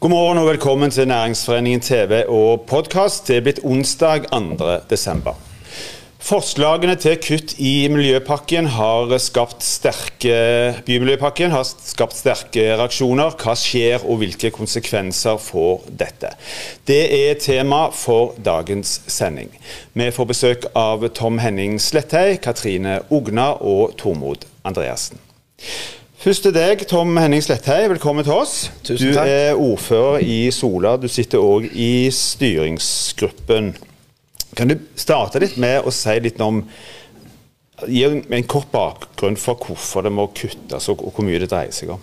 God morgen og velkommen til Næringsforeningen TV og podkast. Det er blitt onsdag 2. desember. Forslagene til kutt i Miljøpakken har skapt sterke Bymiljøpakken har skapt sterke reaksjoner. Hva skjer og hvilke konsekvenser får dette? Det er tema for dagens sending. Vi får besøk av Tom Henning Slettei, Katrine Ogna og Tormod Andreassen. Først til deg, Tom Henning Sletthei. Velkommen til oss. Tusen takk. Du er ordfører i Sola. Du sitter òg i styringsgruppen. Kan du starte litt med å si litt om Gi en kort bakgrunn for hvorfor det må kuttes, og hvor mye det dreier seg om?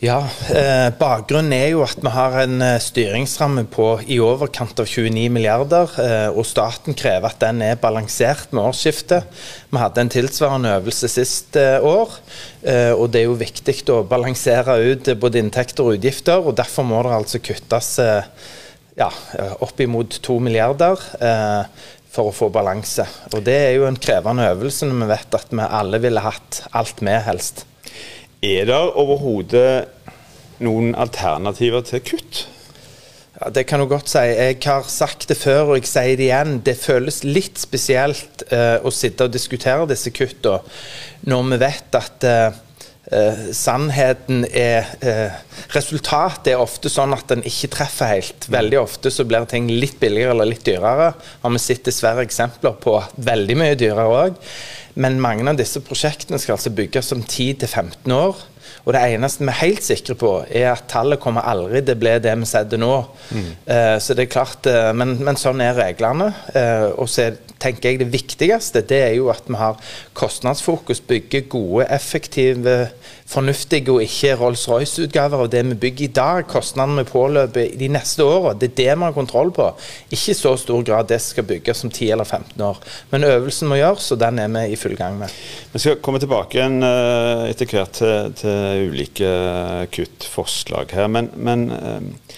Ja, eh, Bakgrunnen er jo at vi har en eh, styringsramme på i overkant av 29 milliarder, eh, og staten krever at den er balansert med årsskiftet. Vi hadde en tilsvarende øvelse sist eh, år, eh, og det er jo viktig å balansere ut både inntekter og utgifter. og Derfor må det altså kuttes eh, ja, oppimot 2 milliarder for å få balanse. Og Det er jo en krevende øvelse når vi vet at vi alle ville hatt alt med, helst. Er det overhodet noen alternativer til kutt? Ja, Det kan du godt si. Jeg har sagt det før, og jeg sier det igjen. Det føles litt spesielt eh, å sitte og diskutere disse kuttene når vi vet at uh, uh, sannheten er Resultatet er ofte sånn at den ikke treffer helt. Veldig ofte så blir ting litt billigere eller litt dyrere. Har vi sett dessverre eksempler på veldig mye dyrere òg. Men mange av disse prosjektene skal altså bygges om 10-15 år. Og det eneste vi er helt sikre på, er at tallet kommer aldri til å bli det vi setter nå. Mm. Uh, så det er klart, uh, men, men, sånn er reglene. Uh, og så tenker jeg det viktigste det er jo at vi har kostnadsfokus, bygger gode, effektive fornuftige og ikke Rolls-Royce-utgaver av det vi bygger i dag. Kostnadene vi påløper de neste åra. Det er det vi har kontroll på. Ikke i så stor grad det skal bygges om 10 eller 15 år. Men øvelsen må gjøres, og den er vi i full gang med. Vi skal komme tilbake igjen uh, etter hvert til, til, ulike kuttforslag her. Men, men uh,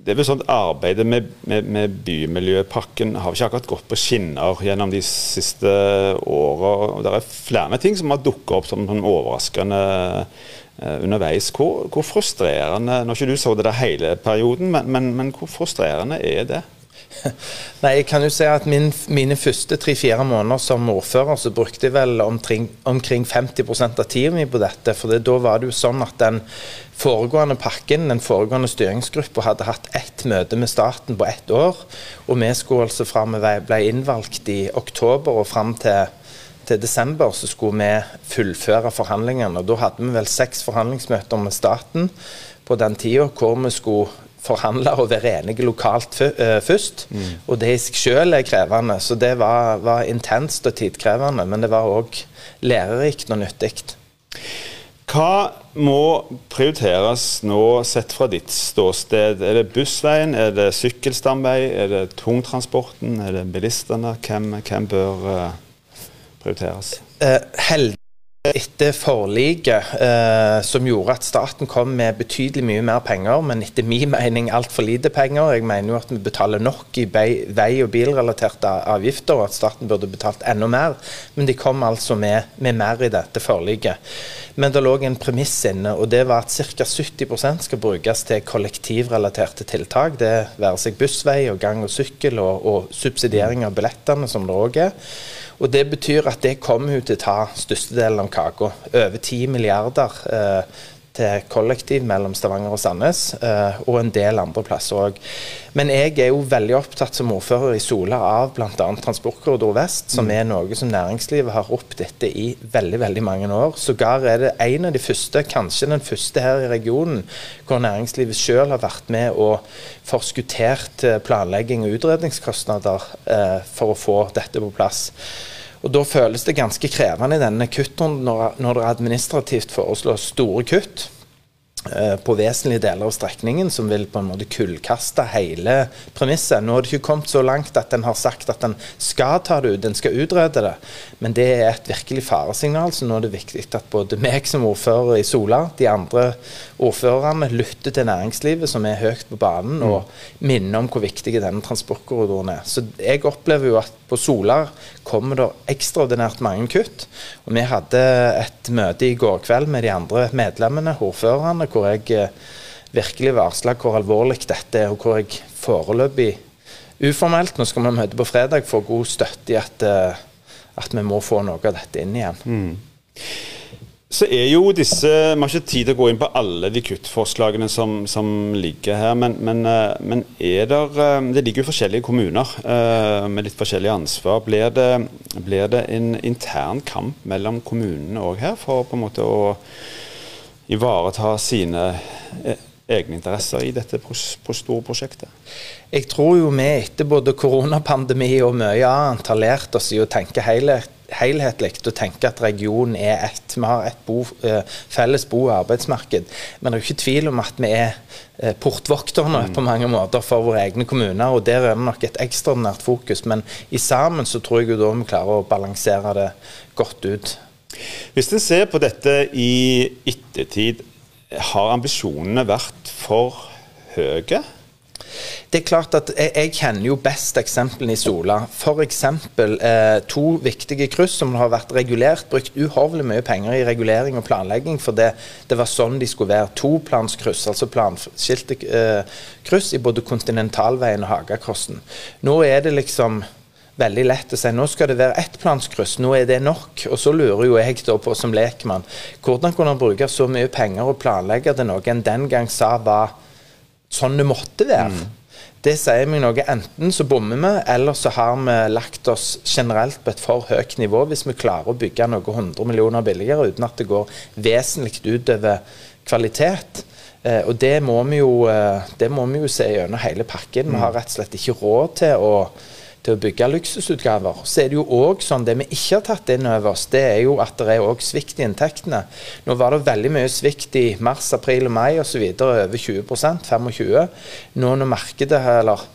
det er vel sånn at Arbeidet med, med, med, bymiljøpakken har ikke akkurat gått på skinner gjennom de siste åra. Det er flere ting som har dukket opp som sånn overraskende uh, underveis. Hvor, hvor, frustrerende Nå har ikke du så det der hele perioden, men, men, men hvor frustrerende er det? Nei, jeg kan jo si at min, Mine første tre-fire måneder som ordfører så brukte jeg vel omkring, omkring 50% av tida mi på dette. For det, da var det jo sånn at den foregående pakken, den foregående styringsgruppa, hadde hatt ett møte med staten på ett år. Og vi skulle altså fra vi ble innvalgt i oktober og fram til til desember så skulle vi fullføre forhandlingene. og Da hadde vi vel seks forhandlingsmøter med staten på den tida, hvor vi skulle forhandle og være enige lokalt eh, først. Mm. Og det i seg selv er krevende. Så det var, var intenst og tidkrevende, men det var òg lærerikt og nyttig. Hva må prioriteres nå, sett fra ditt ståsted? Er det bussveien, er det sykkelstamvei, er det tungtransporten, er det bilistene? Hvem, hvem bør uh, prioriteres? Eh, etter forliket, eh, som gjorde at staten kom med betydelig mye mer penger, men etter min mening altfor lite penger. Jeg mener jo at vi betaler nok i vei- og bilrelaterte avgifter, og at staten burde betalt enda mer. Men de kom altså med, med mer i dette forliket. Men det lå en premiss inne, og det var at ca. 70% skal brukes til kollektivrelaterte tiltak. Det være seg bussvei og gang og sykkel, og, og subsidiering av billettene, som det òg er. Og Det betyr at det kommer hun til å ta størstedelen av kaka. Over 10 milliarder eh, til kollektiv mellom Stavanger og Sandnes, eh, og en del andre plasser òg. Men jeg er jo veldig opptatt som ordfører i Sola av bl.a. Transportkorridor vest, som mm. er noe som næringslivet har ropt etter i veldig veldig mange år. Sågar er det en av de første, kanskje den første her i regionen, hvor næringslivet selv har vært med og forskuttert eh, planlegging og utredningskostnader eh, for å få dette på plass. Og Da føles det ganske krevende i denne kuttrunden når, når det administrativt foreslås store kutt. Eh, på vesentlige deler av strekningen, som vil på en måte kullkaste hele premisset. Nå har det ikke kommet så langt at en har sagt at en skal ta det ut, en skal utrede det. Men det er et virkelig faresignal, så nå er det viktig at både meg som ordfører i Sola, de andre ordførerne, lytter til næringslivet, som er høyt på banen, og mm. minner om hvor viktig denne transportkorridoren er. Så jeg opplever jo at på Sola kommer det ekstraordinært mange kutt. Og vi hadde et møte i går kveld med de andre medlemmene, ordførerne hvor jeg virkelig varsla hvor alvorlig dette er, og hvor jeg foreløpig uformelt, nå skal vi møte på fredag, får god støtte i at, eh, at vi må få noe av dette inn igjen. Mm. Så er jo disse Vi har ikke tid til å gå inn på alle de kuttforslagene som, som ligger her, men, men, eh, men, er der eh, Det ligger jo forskjellige kommuner med litt forskjellig ansvar. Blir det, blir det en intern kamp mellom kommunene òg her, for på en måte å ivareta sine egne interesser i dette store prosjektet? Jeg tror jo vi etter både koronapandemi og mye annet har lært oss i å tenke helhet, helhetlig og tenke at regionen er ett. Vi har et bo, eh, felles bo- og arbeidsmarked. Men det er jo ikke tvil om at vi er eh, portvokterne mm. på mange måter for våre egne kommuner. og Der er det nok et ekstraordinært fokus. Men i sammen så tror jeg jo da vi klarer å balansere det godt ut. Hvis en ser på dette i ettertid, har ambisjonene vært for høye? Det er klart at Jeg, jeg kjenner jo best eksemplene i Sola. F.eks. Eh, to viktige kryss som har vært regulert. Brukt uhorvelig mye penger i regulering og planlegging, for det, det var sånn de skulle være. Toplanskryss, altså planskilte eh, kryss i både Kontinentalveien og Hagakrossen. Nå er det liksom veldig lett å si nå skal det være ettplanskryss, nå er det nok. Og så lurer jo jeg da på som lekmann, hvordan kunne han bruke så mye penger og planlegge det noe en den gang sa var sånn det måtte være? Mm. Det sier meg noe. Enten så bommer vi, eller så har vi lagt oss generelt på et for høyt nivå hvis vi klarer å bygge noe 100 millioner billigere uten at det går vesentlig utover kvalitet. Eh, og det må, vi jo, eh, det må vi jo se gjennom hele pakken. Vi har rett og slett ikke råd til å til å bygge luksusutgaver. Så er det jo òg sånn, det vi ikke har tatt inn over oss, det er jo at det er òg svikt i inntektene. Nå var det veldig mye svikt i mars, april og mai osv. Over 20% 25 Nå når markedet eller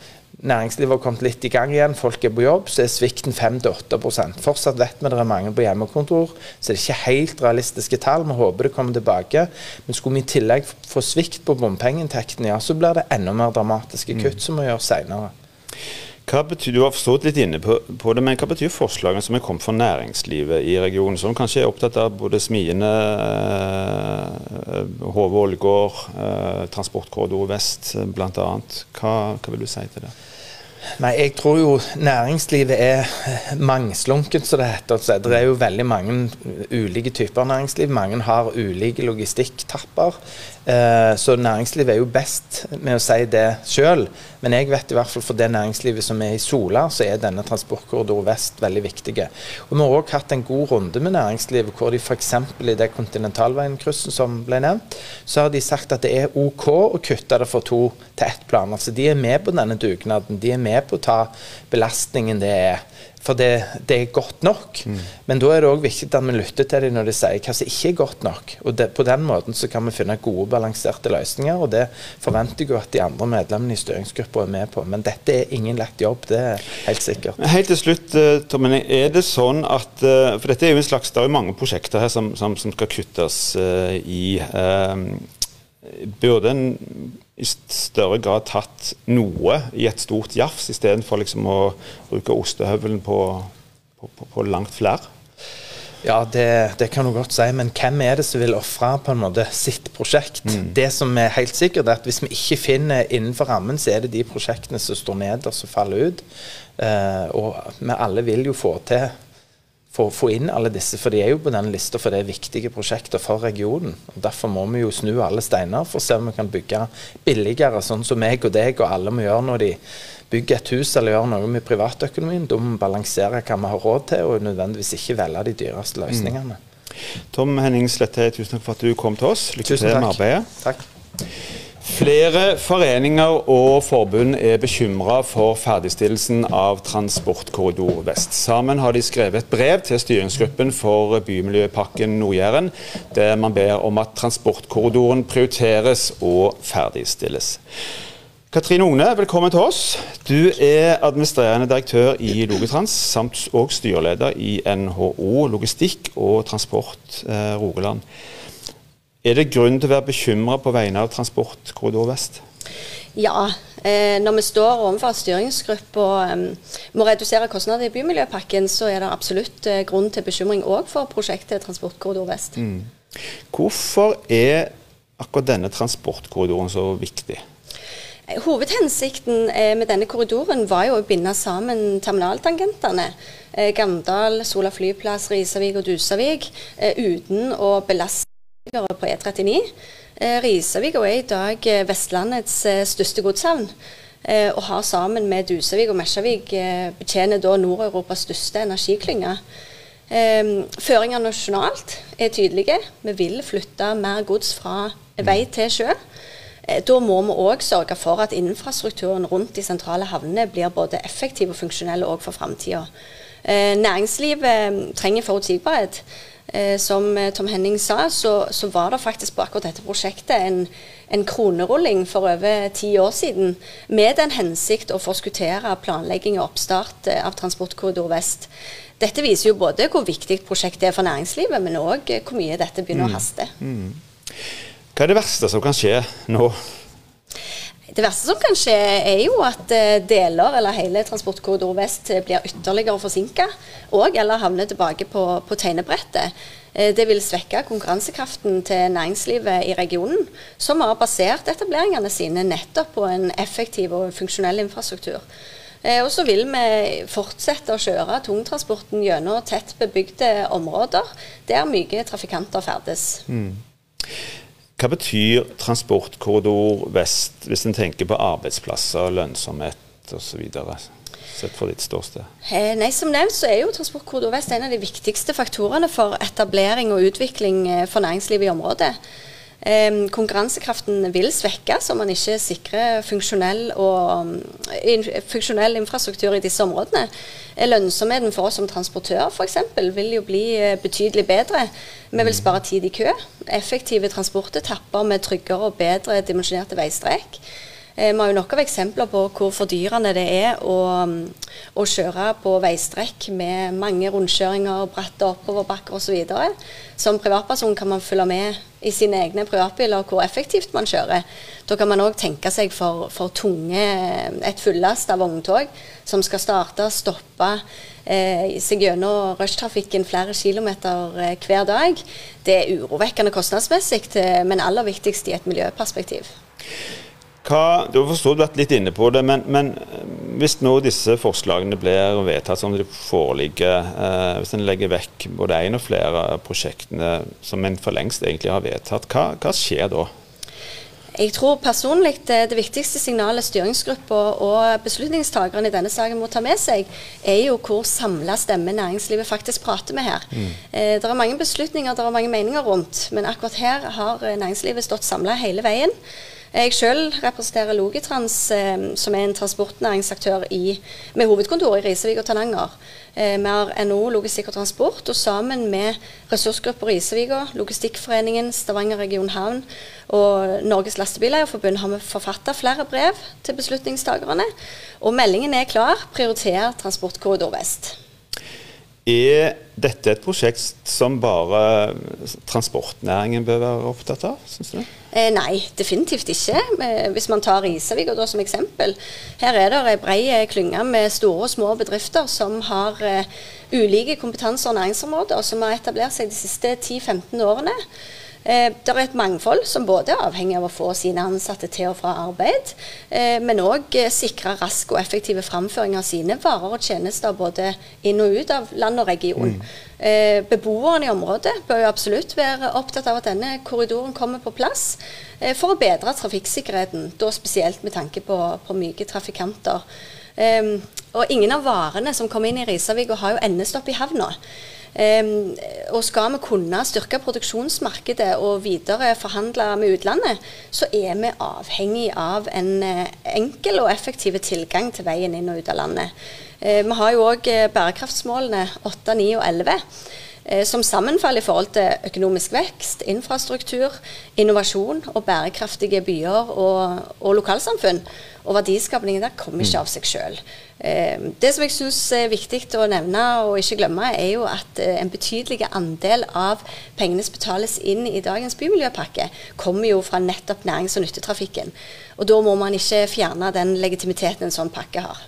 næringslivet har kommet litt i gang igjen, folk er på jobb, så er svikten 5-8 Fortsatt vet vi det er mange på hjemmekontor, så det er ikke helt realistiske tall. Vi håper det kommer tilbake. Men skulle vi i tillegg få svikt på bompengeinntektene, ja, så blir det enda mer dramatiske kutt som må gjøres seinere. Hva betyr, Du har forstått litt inne på, på, det, men hva betyr forslagene som er kommet fra næringslivet i regionen, som kanskje er opptatt av både smiene, eh, Hove Ålgård, eh, Transportkorridor vest bl.a. Hva, hva vil du si til det? Nei, Jeg tror jo næringslivet er mangslunket, som det heter. Det er jo veldig mange ulike typer næringsliv. Mange har ulike logistikktapper. Eh, så næringslivet er jo best med å si det sjøl. Men jeg vet i hvert fall for det næringslivet som er i Sola, så er denne transportkorridor vest veldig viktig. Og Vi har òg hatt en god runde med næringslivet, hvor de f.eks. i det kontinentalveinkrysset som ble nevnt, så har de sagt at det er OK å kutte det fra to til ett plan. Altså De er med på denne dugnaden. De er med på å ta belastningen det er. For det, det, er godt nok. Mm. Men da er det òg viktig at vi lytter til dem når de sier hva som ikke er godt nok. Og det, På den måten så kan vi finne gode, balanserte løsninger. Og det forventer jeg at de andre medlemmene i styringsgruppa er med på. Men dette er ingen lett jobb, det er helt sikkert. Helt til slutt, eh, Tommen, er det sånn at eh, For dette er jo en slags, det er jo mange prosjekter her som, som, som skal kuttes uh, i. Uh, burde en i større grad tatt noe i et stort jafs, istedenfor liksom å bruke ostehøvelen på, på, på, på langt flere? Ja, det, det, kan du godt si, men hvem er det som vil ofre sitt prosjekt? Mm. Det som er helt sikkert, er at hvis vi ikke finner innenfor rammen, så er det de prosjektene som står nederst som faller ut. Uh, og vi alle vil jo få til få, få, inn alle disse, for de er jo på den lista for det er viktige prosjekter for regionen. og Derfor må vi jo snu alle steiner for å se om vi kan bygge billigere, sånn som meg og deg og alle må gjøre når de bygger et hus eller gjør noe med privatøkonomien. Da må vi balansere hva vi har råd til, og nødvendigvis ikke velge de dyreste løsningene. Mm. Tom Henning Slette, tusen takk for at du kom til oss. Lykke til med arbeidet. Takk. Flere foreninger og forbund er bekymra for ferdigstillelsen av Transportkorridor vest. Sammen har de skrevet et brev til styringsgruppen for Bymiljøpakken Nord-Jæren, der man ber om at transportkorridoren prioriteres og ferdigstilles. Katrine Ogne, velkommen til oss. Du er administrerende direktør i Logitrans, samt og styreleder i NHO Logistikk og Transport eh, Rogaland. Er det grunn til å være bekymra på vegne av Transportkorridor vest? Ja, eh, når vi står overfor at og eh, må redusere kostnader i bymiljøpakken, så er det absolutt eh, grunn til bekymring òg for prosjektet Transportkorridor vest. Mm. Hvorfor er akkurat denne transportkorridoren så viktig? Hovedhensikten eh, med denne korridoren var jo å binde sammen terminaltangentene. Eh, Gandal, Sola flyplass, Risavik og Dusavik, eh, uten å belaste på E39. Risavika er i dag Vestlandets største godshavn. Og har sammen med Dusavik og Mesjavik betjener da Nord-Europas største energiklynge. Føringene nasjonalt er tydelige. Vi vil flytte mer gods fra vei til sjø. Eh, da må vi òg sørge for at infrastrukturen rundt de sentrale havnene blir både effektiv og funksjonell òg for framtida. Eh, næringslivet trenger forutsigbarhet. Eh, som Tom Henning sa, så, så, var det faktisk på akkurat dette prosjektet en, en kronerulling for over ti år siden, med den hensikt å forskuttere planlegging og oppstart av Transportkorridor vest. Dette viser jo både hvor viktig prosjektet er for næringslivet, men òg hvor mye dette begynner mm. å haste. Mm. Hva er det verste som kan skje nå? Det verste som kan skje, er jo at eh, deler eller hele Transportkorridor vest blir ytterligere forsinka, og eller havner tilbake på, på tegnebrettet. Eh, det vil svekke konkurransekraften til næringslivet i regionen, som har basert etableringene sine nettopp på en effektiv og funksjonell infrastruktur. Eh, og så vil vi fortsette å kjøre tungtransporten gjennom tett bebygde områder der mye trafikanter ferdes. Mm. Hva betyr transportkorridor vest, hvis en tenker på arbeidsplasser, lønnsomhet osv.? Sett fra ditt ståsted? Eh, nei, Som nevnt så er jo Transportkorridor vest en av de viktigste faktorene for etablering og utvikling eh, for næringslivet i området. Eh, konkurransekraften vil svekkes om man ikke sikrer funksjonell, og, in, funksjonell infrastruktur i disse områdene. Lønnsomheten for oss som transportør f.eks. vil jo bli eh, betydelig bedre. Vi vil spare tid i kø. Effektive transportetapper med tryggere og bedre dimensjonerte veistrek. Eh, vi har jo nok av eksempler på hvor fordyrende det er å, å kjøre på veistrekk med mange rundkjøringer, bratte oppoverbakker osv. Som privatperson kan man følge med i sine egne privatbiler hvor effektivt man kjører. Da kan man òg tenke seg for, for tunge, et fullast av vogntog som skal starte, stoppe eh, seg gjennom rushtrafikken flere kilometer eh, hver dag. Det er urovekkende kostnadsmessig, eh, men aller viktigst i et miljøperspektiv. Hva, du har forstått vært litt inne på det, men, men, eh, hvis nå disse forslagene blir vedtatt som de foreligger, eh, hvis en legger vekk både én og flere av prosjektene som en for lengst egentlig har vedtatt, hva, hva skjer da? Jeg tror personlig det, det viktigste signalet styringsgruppa og beslutningstakerne i denne saken må ta med seg, er jo hvor samla stemme næringslivet faktisk prater med her. Mm. Eh, det er mange beslutninger, det er mange meninger rundt, men akkurat her har næringslivet stått samla hele veien. Jeg selv representerer Logitrans, eh, som er en transportnæringsaktør i, med hovedkontor i Risavik og Tananger. Eh, vi har NHO Logistikk og Transport, og sammen med ressursgrupper Risavika, Logistikkforeningen, Stavanger region havn og Norges Lastebileierforbund har vi forfatta flere brev til beslutningstakerne. Og meldingen er klar. Prioriter transportkorridor vest. Er dette et prosjekt som bare transportnæringen bør være opptatt av, syns du? Eh, nei, definitivt ikke. Eh, hvis man tar Risavik som eksempel. Her er det ei brei klynge med store og små bedrifter som har eh, ulike kompetanser og næringsområder, som har etablert seg de siste 10-15 årene. Eh, det er et mangfold som både er avhengig av å få sine ansatte til og fra arbeid, eh, men òg eh, sikre rask og effektive framføring av sine varer og tjenester både inn og ut av land og region. Mm. Beboerne i området bør jo absolutt være opptatt av at denne korridoren kommer på plass for å bedre trafikksikkerheten, da spesielt med tanke på, på myke trafikanter. og ingen av varene som kommer inn i Risavika har jo endestopp i havna. Og skal vi kunne styrke produksjonsmarkedet og videre forhandle med utlandet, så er vi avhengig av en uh, enkel og effektiv tilgang til veien inn og ut av landet. Uh, vi har jo òg uh, bærekraftsmålene 8, 9 og 11 som sammenfaller i forhold til økonomisk vekst, infrastruktur, innovasjon og bærekraftige byer og, og lokalsamfunn. Og verdiskapningen der kommer ikke av seg sjøl. Eh, det som jeg syns er viktig å nevne og ikke glemme, er jo at eh, en betydelig andel av pengene som betales inn i dagens bymiljøpakke, kommer jo fra nettopp nærings- og nyttetrafikken. Og da må man ikke fjerne den legitimiteten en sånn pakke har.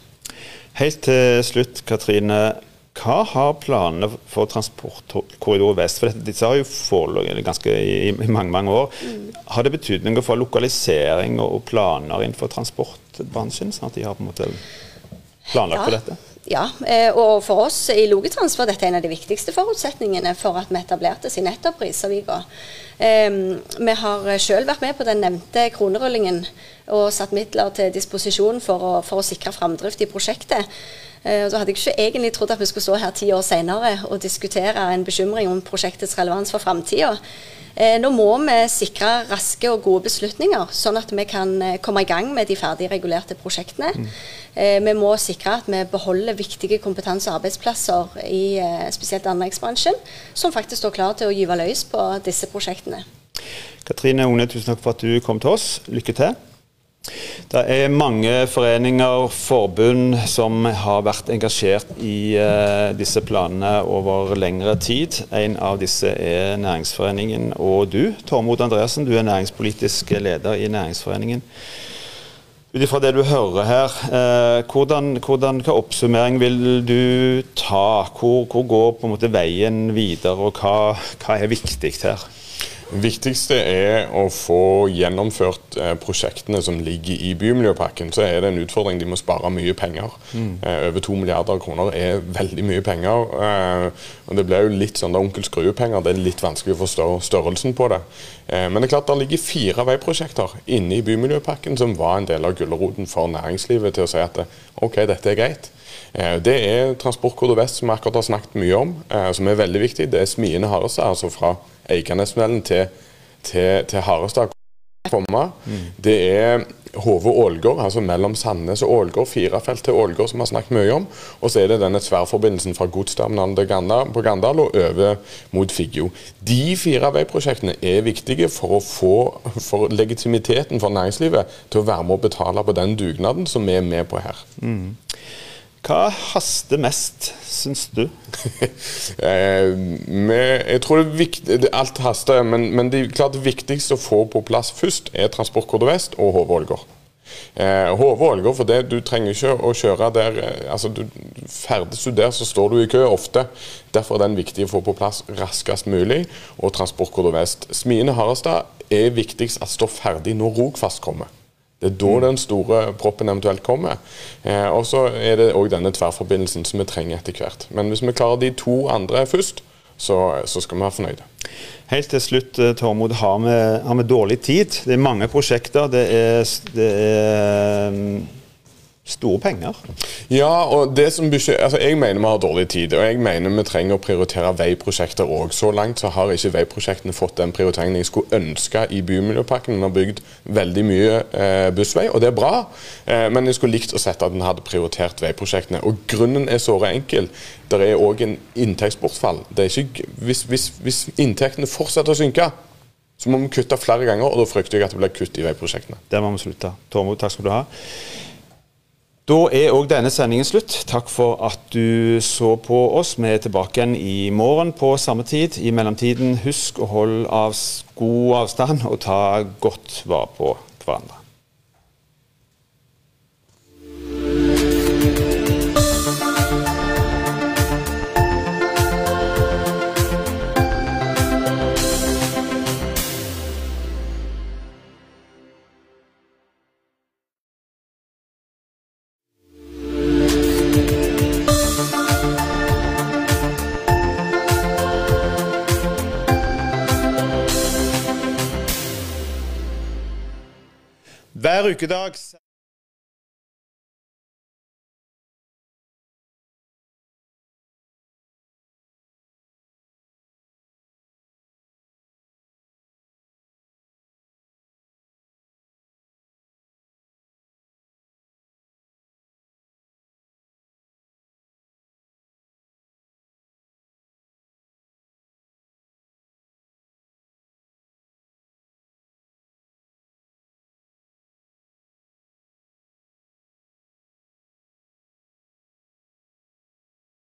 Helt til slutt, Katrine. Hva har planene for Transportkorridor vest? For disse har jo foreligget ganske i, i, mange mange år. Mm. Har det betydning for lokalisering og planer innenfor transportbransjen? sånn at de har på en måte planlagt ja. for dette? Ja, eh, og for oss i Logitrans var dette en av de viktigste forutsetningene for at vi etablerte Risavika. Vi har selv vært med på den nevnte kronerullingen og satt midler til disposisjon for å, for å sikre framdrift i prosjektet. Da så hadde jeg ikke egentlig trodd at vi skulle stå her ti år senere og diskutere en bekymring om prosjektets relevans for framtida. Eh, nå må vi sikre raske og gode beslutninger, sånn at vi kan eh, komme i gang med de ferdig regulerte prosjektene. Mm. Vi må sikre at vi beholder viktige kompetanse- og arbeidsplasser i spesielt anleggsbransjen, som faktisk står klar til å gyve løs på disse prosjektene. Katrine One, tusen takk for at du kom til oss. Lykke til. Det er mange foreninger, forbund, som har vært engasjert i uh, disse planene over lengre tid. En av disse er Næringsforeningen og du, Tormod Andreassen. Du er næringspolitisk leder i Næringsforeningen. Ut ifra det du hører her, eh, hvordan, hvordan, hva oppsummering vil du ta? Hvor, hvor går på en måte veien videre, og hva, hva er viktig her? Viktigste er å få gjennomført eh, prosjektene som ligger i bymiljøpakken. Så er det en utfordring. De må spare mye penger. Mm. Eh, over to milliarder kroner er veldig mye penger. Eh, og Det blir jo litt sånn da onkel skrue-penger. Det er litt vanskelig å forstå størrelsen på det. Men det er klart det ligger fire veiprosjekter inne i bymiljøpakken som var en del av gulroten for næringslivet til å si at OK, dette er greit. Eh, det er Transportkode Vest, som vi akkurat har snakket mye om, eh, som er veldig viktig. Det er Smiene-Harestad, altså fra Eikanestunnelen til, til, til Harestad. Mm. Det er Hove-Ålgård, altså mellom Sandnes og Ålgård, firefelt til Ålgård, som vi har snakket mye om. Og så er det denne tverrforbindelsen fra godsterminalen på Gandal og over mot Figgjo. De fire veiprosjektene er viktige for å få for legitimiteten for næringslivet til å være med å betale på den dugnaden som vi er med på her. Mm. Hva haster mest, syns du? Eh, jeg tror det er viktig, alt haster, men, men det, klart det viktigste å få på plass først er Transportkode Vest og HV Ålgård. Eh, HV Ålgård, for det, du trenger ikke å kjøre der eh, altså du Ferdes du der, så står du i kø ofte. Derfor er den viktig å få på plass raskest mulig. Og Transportkode Vest. Smiene Harestad er viktigst at står ferdig når Rogfast kommer. Det er da mm. den store proppen eventuelt kommer. Eh, og så er det òg denne tverrforbindelsen som vi trenger etter hvert. Men hvis vi klarer de to andre først, så, så skal vi være fornøyde. Helt til slutt, eh, Tormod. Har vi, har vi dårlig tid? Det er mange prosjekter. Det er, det er mm, store penger. Ja, og det som altså jeg mener vi har dårlig tid. Og jeg mener vi trenger å prioritere veiprosjekter òg. Så langt så har ikke veiprosjektene fått den prioriteringen jeg skulle ønske i Bymiljøpakken. Den har bygd veldig mye eh, bussvei, og det er bra. Eh, men jeg skulle likt å sette at en hadde prioritert veiprosjektene. Og grunnen er såre enkel. Det er òg en inntektsbortfall. Ikke, hvis, hvis, hvis inntektene fortsetter å synke, så må vi kutte flere ganger, og da frykter jeg at det blir kutt i veiprosjektene. Der må vi slutte. Tormod, takk skal du ha. Da er òg denne sendingen slutt. Takk for at du så på oss. Vi er tilbake igjen i morgen på samme tid. I mellomtiden, husk å holde av god avstand og ta godt vare på hverandre. Hver ukedag